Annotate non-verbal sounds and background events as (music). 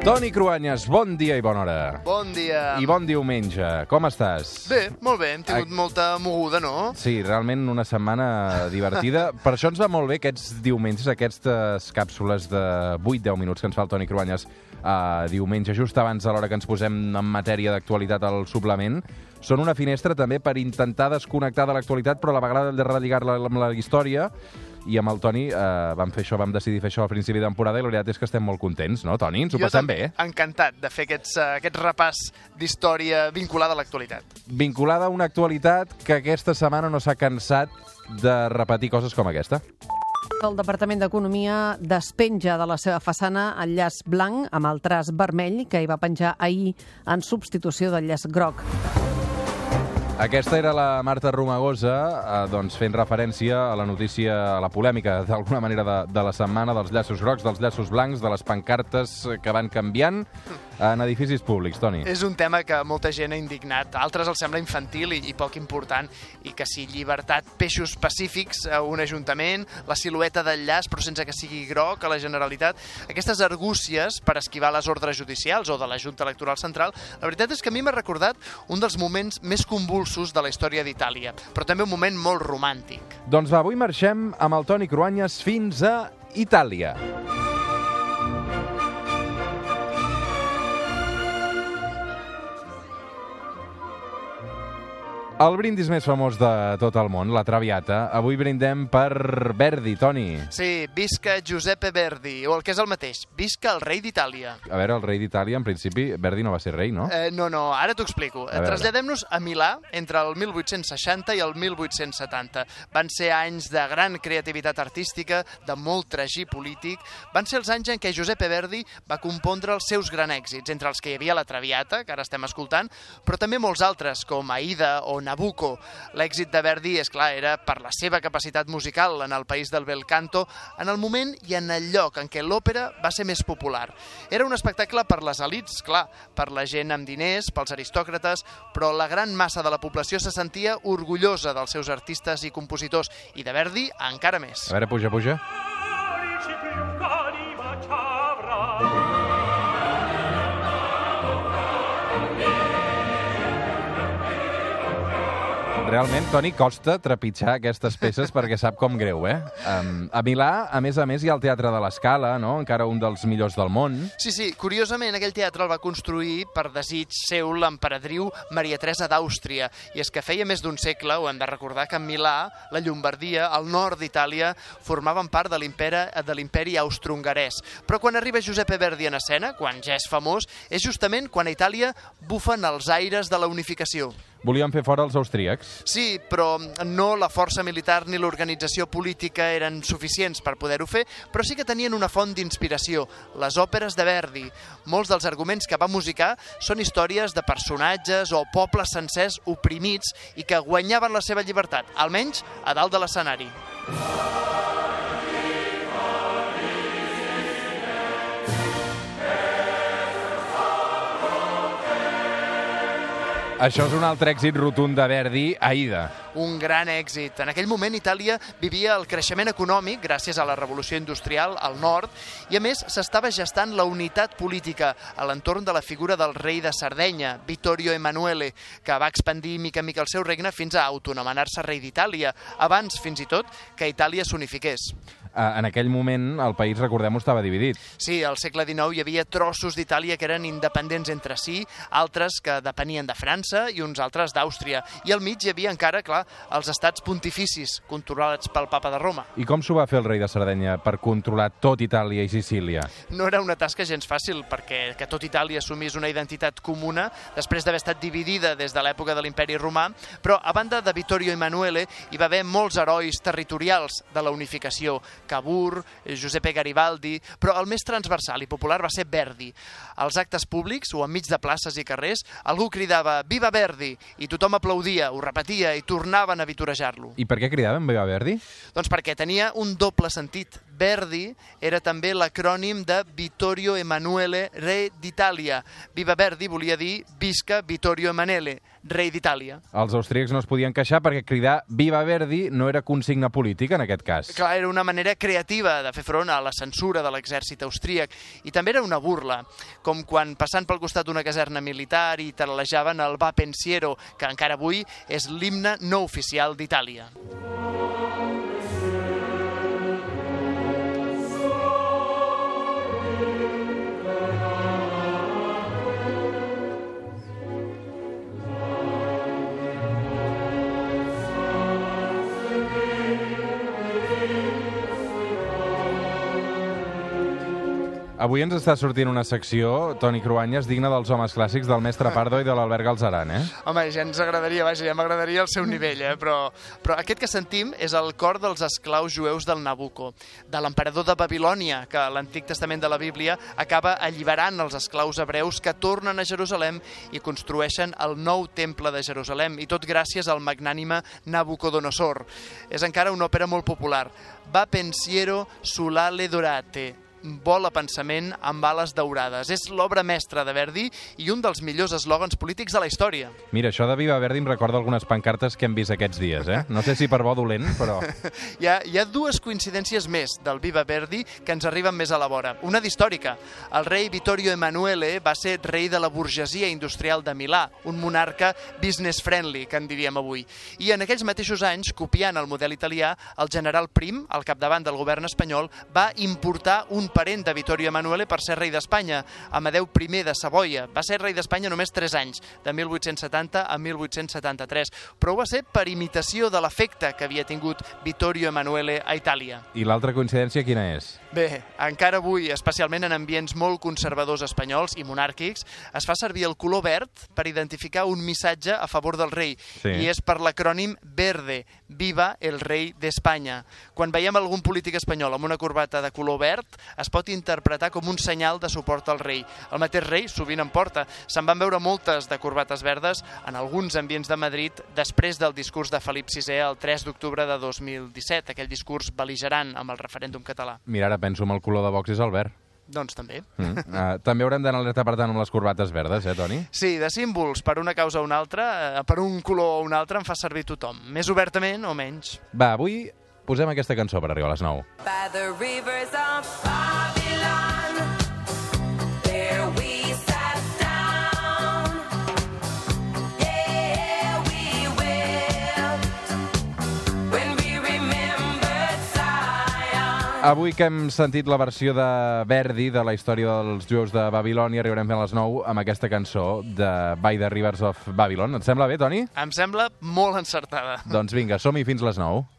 Toni Cruanyes, bon dia i bona hora. Bon dia. I bon diumenge. Com estàs? Bé, molt bé, hem tingut Ai. molta moguda, no? Sí, realment una setmana divertida. (laughs) Per això ens va molt bé aquests diumenges, aquestes càpsules de 8-10 minuts que ens fa el Toni Cruanyes uh, diumenge, just abans de l'hora que ens posem en matèria d'actualitat al suplement. Són una finestra també per intentar desconnectar de l'actualitat, però a la vegada de relligar-la amb la història. I amb el Toni eh, vam fer això, vam decidir fer això al principi de temporada i la veritat és que estem molt contents, no, Toni? Ens ho Jo passem bé. Encantat de fer aquests, uh, aquest repàs d'història vinculada a l'actualitat. vinculada a una actualitat que aquesta setmana no s'ha cansat de repetir coses com aquesta. El Departament d'Economia despenja de la seva façana el llaç blanc amb el traç vermell que hi va penjar ahir en substitució del llaç groc. Aquesta era la Marta Romagosa, eh, doncs fent referència a la notícia, a la polèmica, d'alguna manera, de, de la setmana dels llaços grocs, dels llaços blancs, de les pancartes que van canviant en edificis públics, Toni. És un tema que molta gent ha indignat, altres els sembla infantil i, i poc important, i que si llibertat, peixos pacífics a un ajuntament, la silueta del llaç però sense que sigui groc a la Generalitat, aquestes argúcies per esquivar les ordres judicials o de la Junta Electoral Central, la veritat és que a mi m'ha recordat un dels moments més convulsos de la història d'Itàlia, però també un moment molt romàntic. Doncs va, avui marxem amb el Toni Cruanyes fins a Itàlia. El brindis més famós de tot el món, la Traviata. Avui brindem per Verdi, Toni. Sí, visca Giuseppe Verdi, o el que és el mateix, visca el rei d'Itàlia. A veure, el rei d'Itàlia, en principi, Verdi no va ser rei, no? Eh, no, no, ara t'ho explico. Traslladem-nos a Milà entre el 1860 i el 1870. Van ser anys de gran creativitat artística, de molt tragí polític. Van ser els anys en què Giuseppe Verdi va compondre els seus grans èxits, entre els que hi havia la Traviata, que ara estem escoltant, però també molts altres, com Aida o Nabucco. L'èxit de Verdi, és clar, era per la seva capacitat musical en el país del bel canto, en el moment i en el lloc en què l'òpera va ser més popular. Era un espectacle per les elites, clar, per la gent amb diners, pels aristòcrates, però la gran massa de la població se sentia orgullosa dels seus artistes i compositors, i de Verdi encara més. A veure, puja, puja. Realment, Toni, costa trepitjar aquestes peces perquè sap com greu, eh? Um, a Milà, a més a més, hi ha el Teatre de l'Escala, no? encara un dels millors del món. Sí, sí, curiosament aquell teatre el va construir per desig seu l'emperadriu Maria Teresa d'Àustria, i és que feia més d'un segle, ho hem de recordar, que Milà, la Llombardia, el nord d'Itàlia, formaven part de l'imperi austro-hongarès. Però quan arriba Giuseppe Verdi en escena, quan ja és famós, és justament quan a Itàlia bufen els aires de la unificació. Volien fer fora els austríacs. Sí, però no la força militar ni l'organització política eren suficients per poder-ho fer, però sí que tenien una font d'inspiració, les òperes de Verdi. Molts dels arguments que va musicar són històries de personatges o pobles sencers oprimits i que guanyaven la seva llibertat, almenys a dalt de l'escenari. Això és un altre èxit rotund de Verdi, Aida. un gran èxit. En aquell moment Itàlia vivia el creixement econòmic gràcies a la revolució industrial al nord i a més s'estava gestant la unitat política a l'entorn de la figura del rei de Sardenya, Vittorio Emanuele, que va expandir mica mica el seu regne fins a autonomenar-se rei d'Itàlia, abans fins i tot que Itàlia s'unifiqués. Eh, En aquell moment el país, recordem-ho, estava dividit. Sí, al segle XIX hi havia trossos d'Itàlia que eren independents entre si, altres que depenien de França i uns altres d'Àustria. I al mig hi havia encara, clar, els estats pontificis, controlats pel papa de Roma. I com s'ho va fer el rei de Sardenya per controlar tot Itàlia i Sicília? No era una tasca gens fàcil, perquè que tot Itàlia assumís una identitat comuna després d'haver estat dividida des de l'època de l'imperi romà, però a banda de Vittorio Emanuele hi va haver molts herois territorials de la unificació, Cavour, Giuseppe Garibaldi, però el més transversal i popular va ser Verdi. Als actes públics o enmig de places i carrers, algú cridava «Viva Verdi!» i tothom aplaudia, ho repetia i tornaven a vitorejar-lo. I per què cridaven Viva Verdi? Doncs perquè tenia un doble sentit. Verdi era també l'acrònim de Vittorio Emanuele, re d'Itàlia. Viva Verdi volia dir Visca Vittorio Emanuele, rei d'Itàlia. Els austríacs no es podien queixar perquè cridar Viva Verdi no era consigna política en aquest cas. Clar, era una manera creativa de fer front a la censura de l'exèrcit austríac i també era una burla, com quan passant pel costat d'una caserna militar i taralejaven el Va Pensiero, que encara avui és l'himne no oficial d'Itàlia. Avui ens està sortint una secció, Toni Cruanyes, digna dels homes clàssics del mestre Pardo i de l'Albert Galzeran, eh? Home, ja ens agradaria, vaja, ja m'agradaria el seu nivell, eh? Però, però aquest que sentim és el cor dels esclaus jueus del Nabucco, de l'emperador de Babilònia, que l'Antic Testament de la Bíblia acaba alliberant els esclaus hebreus que tornen a Jerusalem i construeixen el nou temple de Jerusalem, i tot gràcies al magnànime Nabucodonosor. És encara una òpera molt popular. Va pensiero sulale dorate, vola pensament amb ales daurades. És l'obra mestra de Verdi i un dels millors eslògans polítics de la història. Mira, això de Viva Verdi em recorda algunes pancartes que hem vist aquests dies, eh? No sé si per bo dolent, però... (laughs) Hi ha, hi ha dues coincidències més del Viva Verdi que ens arriben més a la vora. Una d'històrica. El rei Vittorio Emanuele va ser rei de la burgesia industrial de Milà, un monarca business friendly, que en diríem avui. I en aquells mateixos anys, copiant el model italià, el general Prim, al capdavant del govern espanyol, va importar un parent de Vittorio Emanuele per ser rei d'Espanya, Amadeu I de Savoia. Va ser rei d'Espanya només 3 anys, de 1870 a 1873, però ho va ser per imitació de l'efecte que havia tingut Vittorio Emanuele a Itàlia. I l'altra coincidència quina és? Bé, encara avui, especialment en ambients molt conservadors espanyols i monàrquics, es fa servir el color verd per identificar un missatge a favor del rei, Sí. i és per l'acrònim VERDE, Viva el rei d'Espanya. Quan veiem algun polític espanyol amb una corbata de color verd, es pot interpretar com un senyal de suport al rei. El mateix rei sovint en porta. Se'n van veure moltes de corbates verdes en alguns ambients de Madrid després del discurs de Felip VI el 3 d'octubre de 2017, aquell discurs beligerant amb el referèndum català. Mira, ara penso en el color de Vox és el verd. Doncs també. Mm. Uh, (laughs) també haurem d'anar alerta, per tant, amb les corbates verdes, eh, Toni? Sí, de símbols, per una causa o una altra, eh, per un color o un altre, en fa servir tothom. Més obertament o menys. Va, avui posem aquesta cançó per arribar a les 9. By the rivers of Avui que hem sentit la versió de Verdi de la història dels jueus de Babilònia, arribarem a les 9 amb aquesta cançó de By the Rivers of Babylon. Et sembla bé, Toni? Em sembla molt encertada. Doncs vinga, som-hi fins les 9.